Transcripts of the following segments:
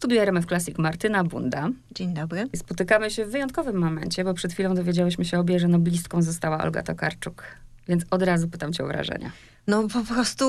studiu RMF Classic Martyna Bunda. Dzień dobry. Spotykamy się w wyjątkowym momencie, bo przed chwilą dowiedziałyśmy się obie, że noblistką została Olga Tokarczuk. Więc od razu pytam cię o wrażenia. No po prostu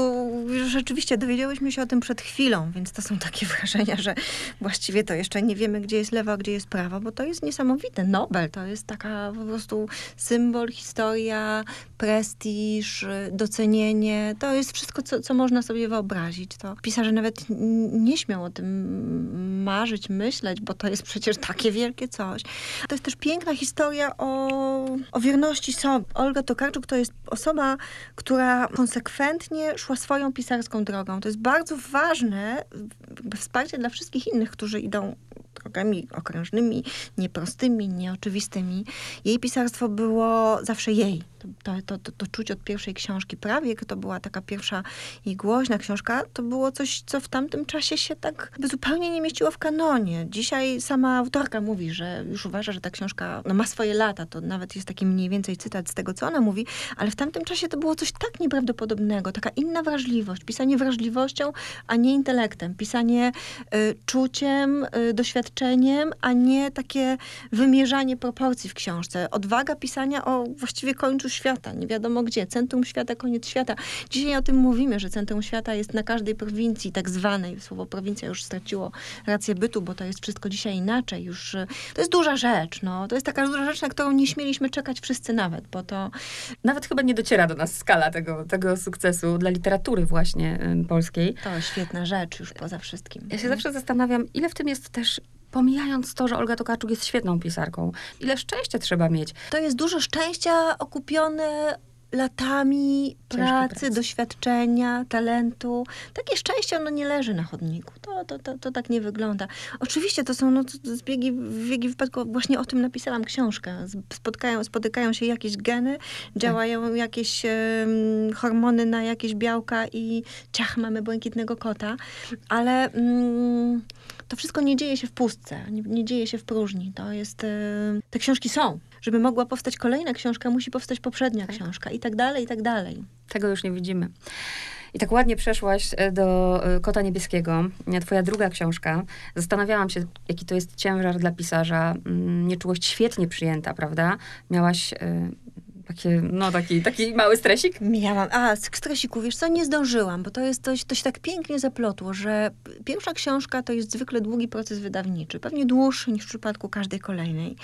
rzeczywiście dowiedziałyśmy się o tym przed chwilą, więc to są takie wrażenia, że właściwie to jeszcze nie wiemy, gdzie jest lewa, gdzie jest prawa, bo to jest niesamowite. Nobel to jest taka po prostu symbol, historia, prestiż, docenienie. To jest wszystko, co, co można sobie wyobrazić. To pisarze nawet nie śmią o tym marzyć, myśleć, bo to jest przecież takie wielkie coś. To jest też piękna historia o, o wierności sobie. Olga Tokarczuk to jest osoba, która konsekwentnie konsekwentnie szła swoją pisarską drogą. To jest bardzo ważne wsparcie dla wszystkich innych, którzy idą drogami okrężnymi, nieprostymi, nieoczywistymi. Jej pisarstwo było zawsze jej. To, to, to, to czuć od pierwszej książki. Prawie to była taka pierwsza i głośna książka. To było coś, co w tamtym czasie się tak zupełnie nie mieściło w kanonie. Dzisiaj sama autorka mówi, że już uważa, że ta książka no, ma swoje lata. To nawet jest taki mniej więcej cytat z tego, co ona mówi. Ale w tamtym czasie to było coś tak nieprawdopodobnego. Taka inna wrażliwość. Pisanie wrażliwością, a nie intelektem. Pisanie y, czuciem, y, doświadczeniem, a nie takie wymierzanie proporcji w książce. Odwaga pisania o właściwie końcu świata, nie wiadomo gdzie, centrum świata, koniec świata. Dzisiaj o tym mówimy, że centrum świata jest na każdej prowincji tak zwanej. Słowo prowincja już straciło rację bytu, bo to jest wszystko dzisiaj inaczej. Już, e, to jest duża rzecz, no. To jest taka duża rzecz, na którą nie śmieliśmy czekać wszyscy nawet, bo to... Nawet chyba nie dociera do nas skala tego, tego sukcesu dla literatury właśnie polskiej. To świetna rzecz już poza wszystkim. Ja się zawsze zastanawiam, ile w tym jest też pomijając to, że Olga Tokarczuk jest świetną pisarką, ile szczęścia trzeba mieć. To jest dużo szczęścia okupione latami pracy, pracy, doświadczenia, talentu. Takie szczęście ono nie leży na chodniku. To, to, to, to tak nie wygląda. Oczywiście to są no, zbiegi, zbiegi wypadku. Właśnie o tym napisałam książkę. Spotkają, spotykają się jakieś geny, działają tak. jakieś um, hormony na jakieś białka i ciach, mamy błękitnego kota. Ale... Um, to wszystko nie dzieje się w pustce, nie, nie dzieje się w próżni. To jest, yy, te książki są. Żeby mogła powstać kolejna książka, musi powstać poprzednia tak. książka i tak dalej, i tak dalej. Tego już nie widzimy. I tak ładnie przeszłaś e, do e, Kota Niebieskiego. Twoja druga książka. Zastanawiałam się, jaki to jest ciężar dla pisarza. Mm, nieczułość świetnie przyjęta, prawda? Miałaś takie, no taki, taki mały stresik? Miałam. A, z stresiku, wiesz co, nie zdążyłam, bo to jest, to, to się tak pięknie zaplotło, że pierwsza książka to jest zwykle długi proces wydawniczy, pewnie dłuższy niż w przypadku każdej kolejnej.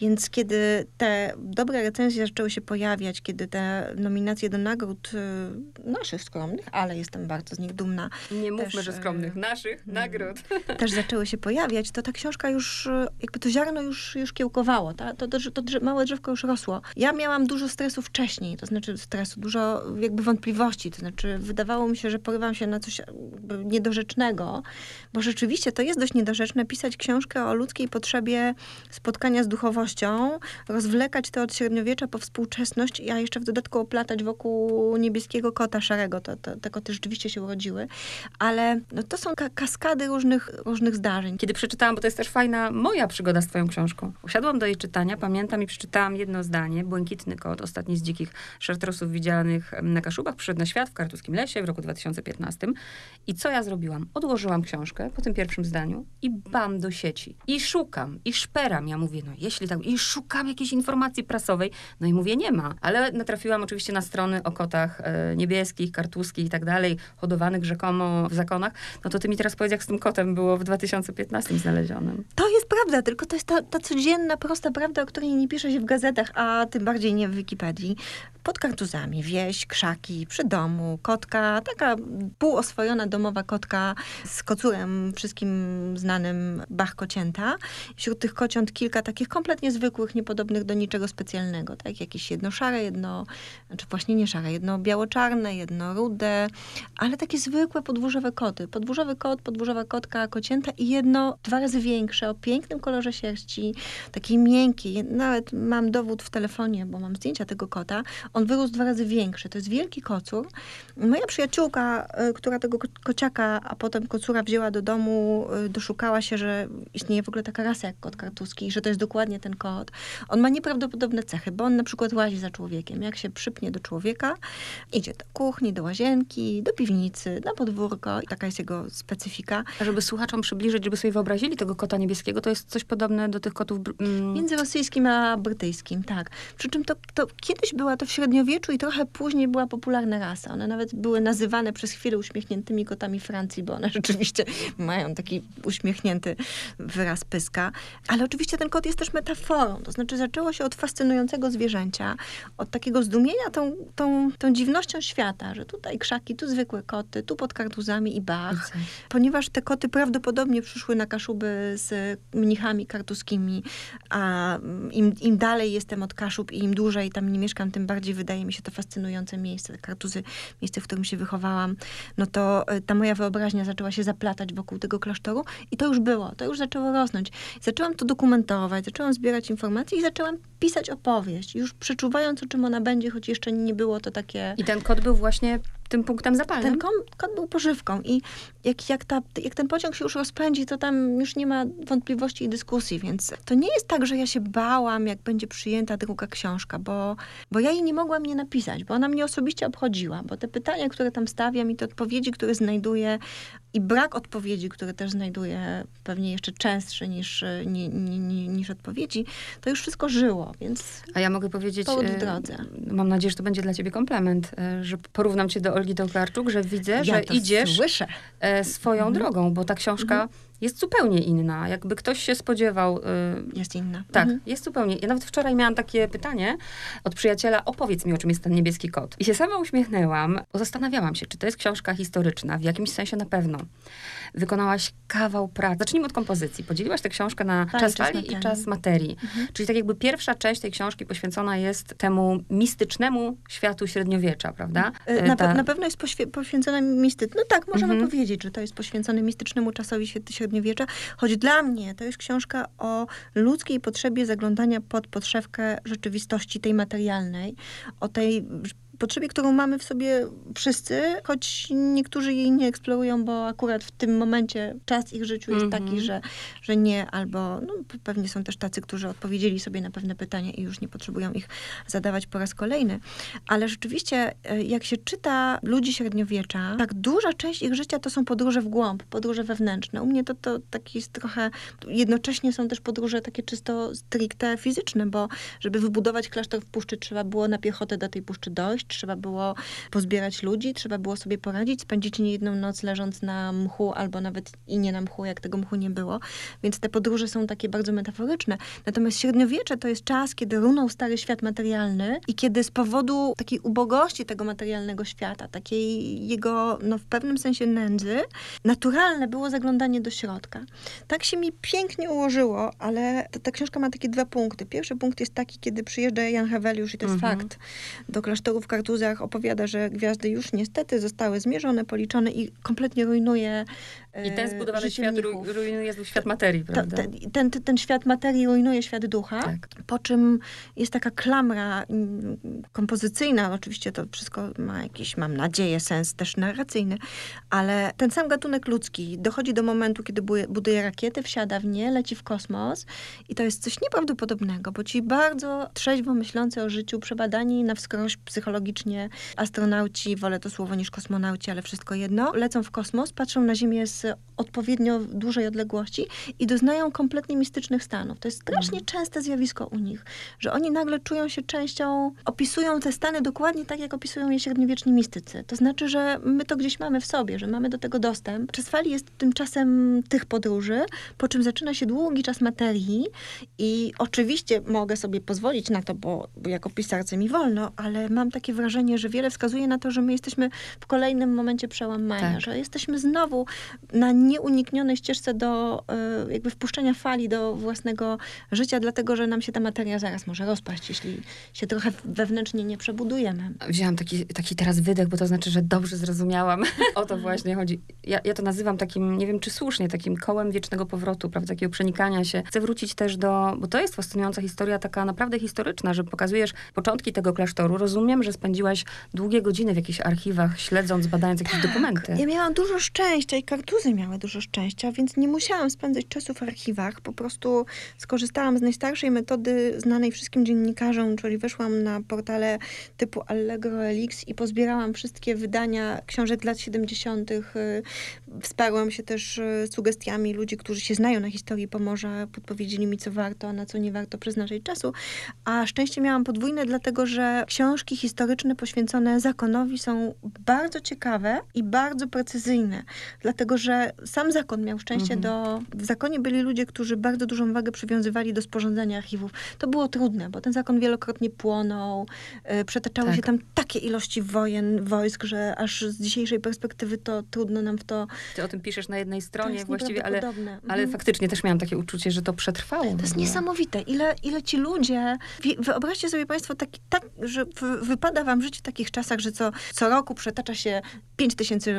Więc kiedy te dobre recenzje zaczęły się pojawiać, kiedy te nominacje do nagród y, naszych skromnych, ale jestem bardzo z nich dumna. Nie mówmy, też, że skromnych, y, naszych mm, nagród. Też zaczęły się pojawiać, to ta książka już, y, jakby to ziarno już, już kiełkowało, ta, to, to, to, to małe drzewko już rosło. Ja miałam dużo stresu wcześniej, to znaczy stresu, dużo jakby wątpliwości, to znaczy wydawało mi się, że porywam się na coś niedorzecznego, bo rzeczywiście to jest dość niedorzeczne pisać książkę o ludzkiej potrzebie spotkania z duchowością, rozwlekać to od średniowiecza po współczesność, a jeszcze w dodatku oplatać wokół niebieskiego kota szarego. To, to, te koty rzeczywiście się urodziły, ale no, to są ka kaskady różnych, różnych zdarzeń. Kiedy przeczytałam, bo to jest też fajna moja przygoda z twoją książką. Usiadłam do jej czytania, pamiętam i przeczytałam jedno zdanie, Błękitny kot, ostatni z dzikich szartrosów widzianych na Kaszubach, przyszedł na świat w Kartuskim Lesie w roku 2015. I co ja zrobiłam? Odłożyłam książkę po tym pierwszym zdaniu i bam do sieci. I szukam, i szperam. Ja mówię, no jeśli tak, i szukam jakiejś informacji prasowej. No i mówię, nie ma. Ale natrafiłam oczywiście na strony o kotach e, niebieskich, kartuskich i tak dalej, hodowanych rzekomo w zakonach. No to ty mi teraz powiedz, jak z tym kotem było w 2015 znalezionym. To jest prawda, tylko to jest ta, ta codzienna, prosta prawda, o której nie pisze się w gazetach, a tym bardziej nie w qui Paddy pod kartuzami, wieś, krzaki, przy domu, kotka, taka półoswojona domowa kotka z kocurem wszystkim znanym Bach Kocięta. Wśród tych kociąt kilka takich kompletnie zwykłych, niepodobnych do niczego specjalnego, tak? Jakieś jedno szare, jedno, znaczy właśnie nie szare, jedno biało-czarne, jedno rude, ale takie zwykłe podwórzowe koty. Podwórzowy kot, podwórzowa kotka, kocięta i jedno dwa razy większe, o pięknym kolorze sierści, takiej miękkiej. Nawet mam dowód w telefonie, bo mam zdjęcia tego kota, on wyrósł dwa razy większy. To jest wielki kocur. Moja przyjaciółka, y, która tego ko- kociaka, a potem kocura wzięła do domu, y, doszukała się, że istnieje w ogóle taka rasa jak kot kartuski i że to jest dokładnie ten kot. On ma nieprawdopodobne cechy, bo on na przykład łazi za człowiekiem. Jak się przypnie do człowieka, idzie do kuchni, do łazienki, do piwnicy, na podwórko i taka jest jego specyfika. A żeby słuchaczom przybliżyć, żeby sobie wyobrazili tego kota niebieskiego, to jest coś podobne do tych kotów... mm, Między rosyjskim a brytyjskim, tak. Przy czym to, to kiedyś była to w średniowieczu i trochę później była popularna rasa. One nawet były nazywane przez chwilę uśmiechniętymi kotami Francji, bo one rzeczywiście mają taki uśmiechnięty wyraz pyska. Ale oczywiście ten kot jest też metaforą. To znaczy zaczęło się od fascynującego zwierzęcia, od takiego zdumienia tą, tą, tą dziwnością świata, że tutaj krzaki, tu zwykłe koty, tu pod kartuzami i bach. Ponieważ te koty prawdopodobnie przyszły na Kaszuby z mnichami kartuskimi, a im, im dalej jestem od Kaszub i im dłużej tam nie mieszkam, tym bardziej wydaje mi się to fascynujące miejsce. Kartuzy, miejsce, w którym się wychowałam, no to y, ta moja wyobraźnia zaczęła się zaplatać wokół tego klasztoru i to już było, to już zaczęło rosnąć. Zaczęłam to dokumentować, zaczęłam zbierać informacje i zaczęłam pisać opowieść, już przeczuwając, o czym ona będzie, choć jeszcze nie było to takie... I ten kot był właśnie tym punktem zapalnym. Ten kot był pożywką i jak, jak, ta, jak ten pociąg się już rozpędzi, to tam już nie ma wątpliwości i dyskusji, więc to nie jest tak, że ja się bałam, jak będzie przyjęta druga książka, bo, bo ja jej nie mogłam nie napisać, bo ona mnie osobiście obchodziła, bo te pytania, które tam stawiam i te odpowiedzi, które znajduję i brak odpowiedzi, które też znajduję pewnie jeszcze częstsze niż, ni, ni, ni, niż odpowiedzi, to już wszystko żyło, więc A ja mogę powiedzieć, w e, drodze. mam nadzieję, że to będzie dla ciebie komplement, e, że porównam cię do Olgi Tokarczuk, że widzę, że ja to idziesz słyszę. e, swoją Mhm. drogą, bo ta książka jest zupełnie inna. Jakby ktoś się spodziewał... e, Jest inna. tak, Mhm. jest zupełnie. Ja nawet wczoraj miałam takie pytanie od przyjaciela, opowiedz mi, o czym jest ten niebieski kot. I się sama uśmiechnęłam, zastanawiałam się, czy to jest książka historyczna, w jakimś sensie na pewno. Wykonałaś kawał pracy. Zacznijmy od kompozycji. Podzieliłaś tę książkę na Tak, czas fali i czas materii. Mhm. Czyli tak jakby pierwsza część tej książki poświęcona jest temu mistycznemu światu średniowiecza, prawda? E, Na, Ta- na pewno jest poświęcona mistyce. No tak, możemy Mhm. powiedzieć, że to jest poświęcone mistycznemu czasowi świe- średniowiecza, choć dla mnie to jest książka o ludzkiej potrzebie zaglądania pod podszewkę rzeczywistości tej materialnej, o tej potrzebie, którą mamy w sobie wszyscy, choć niektórzy jej nie eksplorują, bo akurat w tym momencie czas ich życiu jest Mhm. taki, że, że nie, albo no, pewnie są też tacy, którzy odpowiedzieli sobie na pewne pytania i już nie potrzebują ich zadawać po raz kolejny. Ale rzeczywiście, e, jak się czyta ludzi średniowiecza, tak duża część ich życia to są podróże w głąb, podróże wewnętrzne. U mnie to, to taki jest trochę, jednocześnie są też podróże takie czysto stricte fizyczne, bo żeby wybudować klasztor w puszczy, trzeba było na piechotę do tej puszczy dojść, trzeba było pozbierać ludzi, trzeba było sobie poradzić, spędzić niejedną noc leżąc na mchu, albo nawet i nie na mchu, jak tego mchu nie było. Więc te podróże są takie bardzo metaforyczne. Natomiast średniowiecze to jest czas, kiedy runął stary świat materialny i kiedy z powodu takiej ubogości tego materialnego świata, takiej jego, no w pewnym sensie nędzy, naturalne było zaglądanie do środka. Tak się mi pięknie ułożyło, ale ta, ta książka ma takie dwa punkty. Pierwszy punkt jest taki, kiedy przyjeżdża Jan Heweliusz i to jest Mhm. fakt. Do klasztoru w Kartuzach opowiada, że gwiazdy już niestety zostały zmierzone, policzone i kompletnie rujnuje I ten e, zbudowany świat ru- rujnuje świat materii, To, prawda? ten, ten, ten świat materii rujnuje świat ducha, Tak. po czym jest taka klamra mm, kompozycyjna, oczywiście to wszystko ma jakiś, mam nadzieję, sens też narracyjny, ale ten sam gatunek ludzki dochodzi do momentu, kiedy buduje rakiety, wsiada w nie, leci w kosmos i to jest coś nieprawdopodobnego, bo ci bardzo trzeźwo myślący o życiu, przebadani na wskroś psychologicznie astronauci, wolę to słowo niż kosmonauci, ale wszystko jedno, lecą w kosmos, patrzą na Ziemię z odpowiednio dużej odległości i doznają kompletnie mistycznych stanów. To jest strasznie częste zjawisko u nich, że oni nagle czują się częścią, opisują te stany dokładnie tak, jak opisują je średniowieczni mistycy. To znaczy, że my to gdzieś mamy w sobie, że mamy do tego dostęp. Czas fali jest tym czasem tych podróży, po czym zaczyna się długi czas materii i oczywiście mogę sobie pozwolić na to, bo, bo jako pisarce mi wolno, ale mam takie wrażenie, że wiele wskazuje na to, że my jesteśmy w kolejnym momencie przełamania, Tak. że jesteśmy znowu na nieuniknionej ścieżce do y, jakby wpuszczenia fali do własnego życia, dlatego że nam się ta materia zaraz może rozpaść, jeśli się trochę wewnętrznie nie przebudujemy. Wzięłam taki, taki teraz wydech, bo to znaczy, że dobrze zrozumiałam. o to właśnie chodzi. Ja, ja to nazywam takim, nie wiem czy słusznie, takim kołem wiecznego powrotu, prawda, takiego przenikania się. Chcę wrócić też do, bo to jest fascynująca historia, taka naprawdę historyczna, że pokazujesz początki tego klasztoru. Rozumiem, że spędziłaś długie godziny w jakichś archiwach, śledząc, badając jakieś dokumenty. Ja miałam dużo szczęścia i kartuzy miały dużo szczęścia, więc nie musiałam spędzać czasu w archiwach. Po prostu skorzystałam z najstarszej metody znanej wszystkim dziennikarzom, czyli weszłam na portale typu Allegro Elix i pozbierałam wszystkie wydania książek lat 70. Wsparłam się też y, sugestiami ludzi, którzy się znają na historii Pomorza, podpowiedzieli mi, co warto, a na co nie warto przeznaczyć czasu. A szczęście miałam podwójne, dlatego że książki historyczne poświęcone zakonowi są bardzo ciekawe i bardzo precyzyjne. Dlatego, że sam zakon miał szczęście Mhm. do... W zakonie byli ludzie, którzy bardzo dużą wagę przywiązywali do sporządzania archiwów. To było trudne, bo ten zakon wielokrotnie płonął, y, przetaczały Tak. się tam takie ilości wojen, wojsk, że aż z dzisiejszej perspektywy to trudno nam w to... Ty o tym piszesz na jednej stronie właściwie, ale, ale Mhm. faktycznie też miałam takie uczucie, że to przetrwało. To jest niesamowite, ile, ile ci ludzie. Wyobraźcie sobie Państwo, taki, tak, że wypada Wam żyć w takich czasach, że co, co roku przetacza się 5 tysięcy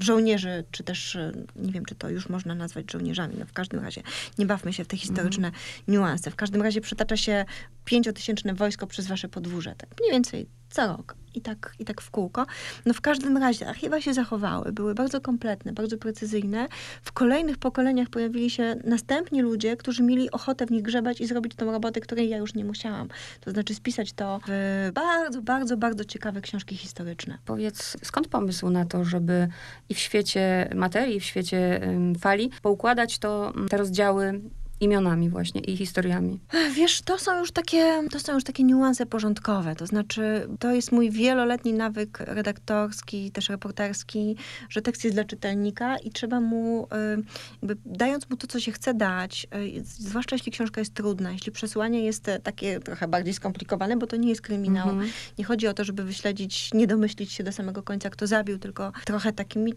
żołnierzy, czy też nie wiem, czy to już można nazwać żołnierzami. No w każdym razie nie bawmy się w te historyczne niuanse. W każdym razie przetacza się pięciotysięczne wojsko przez Wasze podwórze. Tak mniej więcej co rok. I tak, I tak w kółko. No w każdym razie archiwa się zachowały, były bardzo kompletne, bardzo precyzyjne. W kolejnych pokoleniach pojawili się następni ludzie, którzy mieli ochotę w nich grzebać i zrobić tą robotę, której ja już nie musiałam. To znaczy spisać to w bardzo, bardzo, bardzo ciekawe książki historyczne. Powiedz, skąd pomysł na to, żeby i w świecie materii, i w świecie fali poukładać to, mm, te rozdziały imionami właśnie i historiami? Wiesz, to są już takie, to są już takie niuanse porządkowe. To znaczy, to jest mój wieloletni nawyk redaktorski, też reporterski, że tekst jest dla czytelnika i trzeba mu, y, jakby dając mu to, co się chce dać, y, zwłaszcza jeśli książka jest trudna, jeśli przesłanie jest e, takie trochę bardziej skomplikowane, bo to nie jest kryminał. Mhm. Nie chodzi o to, żeby wyśledzić, nie domyślić się do samego końca, kto zabił, tylko trochę takimi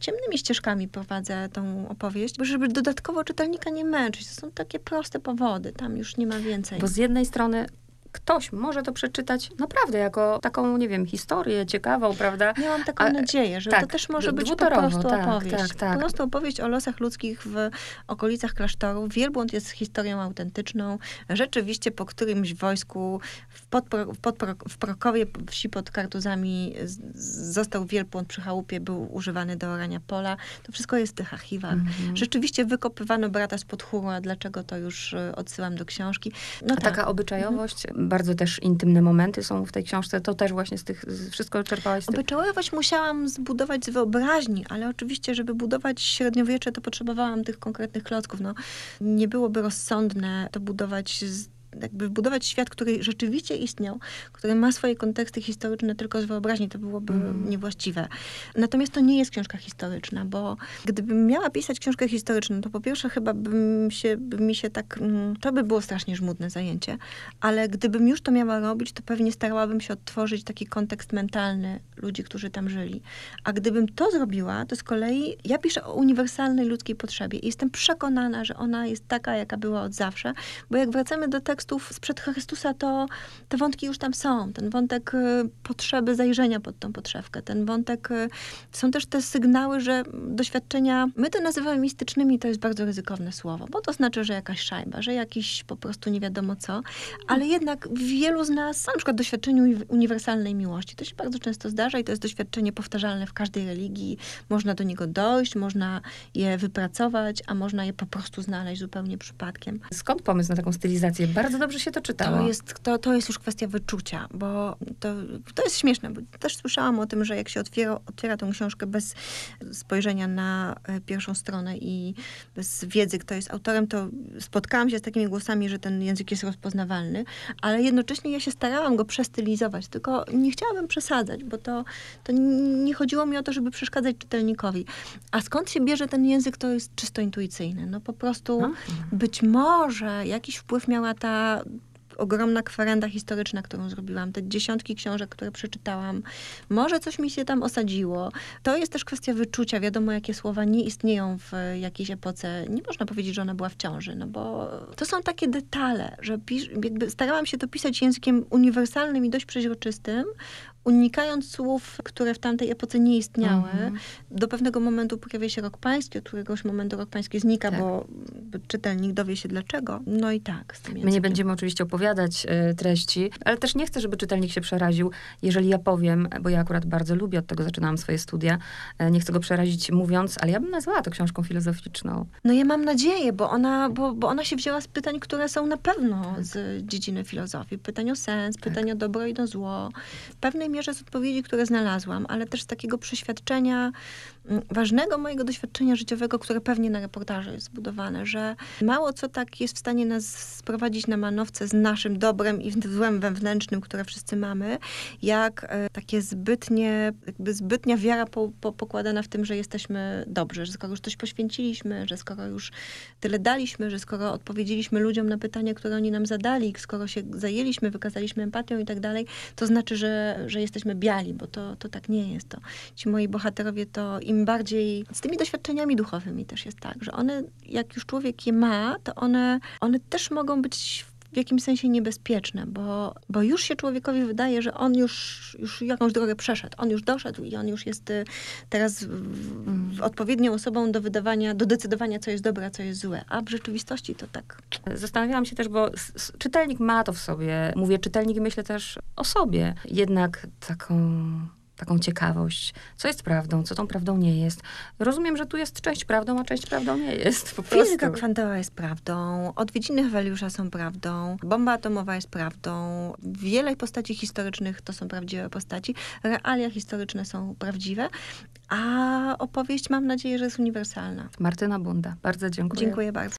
ciemnymi ścieżkami prowadzę tą opowieść, bo żeby dodatkowo czytelnika nie męczyć. To są takie proste powody, tam już nie ma więcej. Bo z jednej strony ktoś może to przeczytać naprawdę jako taką, nie wiem, historię ciekawą, prawda? Miałam taką A, nadzieję, że tak, to też może być po prostu tak, opowieść. tak, tak. Po prostu opowieść o losach ludzkich w okolicach klasztoru. Wielbłąd jest historią autentyczną. Rzeczywiście po którymś wojsku w, podpro, w, podpro, w Prokowie, wsi pod Kartuzami został wielbłąd przy chałupie, był używany do orania pola. To wszystko jest w tych archiwach. Mhm. Rzeczywiście wykopywano brata z podchóru, a dlaczego to już y, odsyłam do książki. No tak. taka obyczajowość, bardzo też intymne momenty są w tej książce, to też właśnie z tych, z, wszystko czerpałaś z tych... Obyczajowość musiałam zbudować z wyobraźni, ale oczywiście, żeby budować średniowiecze, to potrzebowałam tych konkretnych klocków. No, nie byłoby rozsądne to budować z jakby budować świat, który rzeczywiście istniał, który ma swoje konteksty historyczne tylko z wyobraźni, to byłoby Mm. niewłaściwe. Natomiast to nie jest książka historyczna, bo gdybym miała pisać książkę historyczną, to po pierwsze chyba bym się, by mi się tak, mm, to by było strasznie żmudne zajęcie, ale gdybym już to miała robić, to pewnie starałabym się odtworzyć taki kontekst mentalny ludzi, którzy tam żyli. A gdybym to zrobiła, to z kolei ja piszę o uniwersalnej ludzkiej potrzebie i jestem przekonana, że ona jest taka, jaka była od zawsze, bo jak wracamy do tekstów sprzed Chrystusa, to te wątki już tam są. Ten wątek y, potrzeby zajrzenia pod tą podszewkę, ten wątek, y, są też te sygnały, że doświadczenia, my to nazywamy mistycznymi, to jest bardzo ryzykowne słowo, bo to znaczy, że jakaś szajba, że jakiś po prostu nie wiadomo co, ale jednak wielu z nas, na przykład doświadczenie uni- uniwersalnej miłości, to się bardzo często zdarza i to jest doświadczenie powtarzalne w każdej religii. Można do niego dojść, można je wypracować, a można je po prostu znaleźć zupełnie przypadkiem. Skąd pomysł na taką stylizację? Bardzo dobrze się to czytało. To jest, to, to jest już kwestia wyczucia, bo to, to jest śmieszne, bo też słyszałam o tym, że jak się otwiera, otwiera tą książkę bez spojrzenia na e, pierwszą stronę i bez wiedzy, kto jest autorem, to spotkałam się z takimi głosami, że ten język jest rozpoznawalny, ale jednocześnie ja się starałam go przestylizować, tylko nie chciałabym przesadzać, bo to, to nie chodziło mi o to, żeby przeszkadzać czytelnikowi. A skąd się bierze ten język, to jest czysto intuicyjne. No po prostu No. być może jakiś wpływ miała ta ogromna kwerenda historyczna, którą zrobiłam, te dziesiątki książek, które przeczytałam. Może coś mi się tam osadziło. To jest też kwestia wyczucia. Wiadomo, jakie słowa nie istnieją w jakiejś epoce. Nie można powiedzieć, że ona była w ciąży, no bo to są takie detale, że pisz, starałam się to pisać językiem uniwersalnym i dość przeźroczystym, unikając słów, które w tamtej epoce nie istniały. Mhm. Do pewnego momentu pojawia się rok pański, od któregoś momentu rok pański znika, Tak. bo czytelnik dowie się dlaczego. No i tak, My nie będziemy oczywiście opowiadać e, treści, ale też nie chcę, żeby czytelnik się przeraził, jeżeli ja powiem, bo ja akurat bardzo lubię, od tego zaczynałam swoje studia, e, nie chcę go przerazić mówiąc, ale ja bym nazwała to książką filozoficzną. No ja mam nadzieję, bo ona, bo, bo ona się wzięła z pytań, które są na pewno z dziedziny filozofii. Pytań o sens, pytań o dobro i o zło. Pewnej mierze z odpowiedzi, które znalazłam, ale też z takiego przeświadczenia, ważnego mojego doświadczenia życiowego, które pewnie na reportażu jest zbudowane, że mało co tak jest w stanie nas sprowadzić na manowce z naszym dobrem i złem wewnętrznym, które wszyscy mamy, jak e, takie zbytnie, jakby zbytnia wiara po, po, pokładana w tym, że jesteśmy dobrzy, że skoro już coś poświęciliśmy, że skoro już tyle daliśmy, że skoro odpowiedzieliśmy ludziom na pytania, które oni nam zadali, skoro się zajęliśmy, wykazaliśmy empatią i tak dalej, to znaczy, że, że jesteśmy biali, bo to, to tak nie jest. To ci moi bohaterowie to im bardziej, z tymi doświadczeniami duchowymi też jest tak, że one, jak już człowiek je ma, to one, one też mogą być w jakimś sensie niebezpieczne, bo, bo już się człowiekowi wydaje, że on już, już jakąś drogę przeszedł, on już doszedł i on już jest y, teraz w, w odpowiednią osobą do wydawania, do decydowania, co jest dobre, co jest złe. A w rzeczywistości to tak. Zastanawiałam się też, bo czytelnik ma to w sobie. Mówię czytelnik i myślę też o sobie. Jednak taką, taką ciekawość, co jest prawdą, co tą prawdą nie jest. Rozumiem, że tu jest część prawdą, a część prawdą nie jest. Po prostu. Fizyka kwantowa jest prawdą, odwiedziny Heweliusza są prawdą, bomba atomowa jest prawdą, wiele postaci historycznych to są prawdziwe postaci, realia historyczne są prawdziwe, a opowieść mam nadzieję, że jest uniwersalna. Martyna Bunda, bardzo dziękuję. Dziękuję bardzo.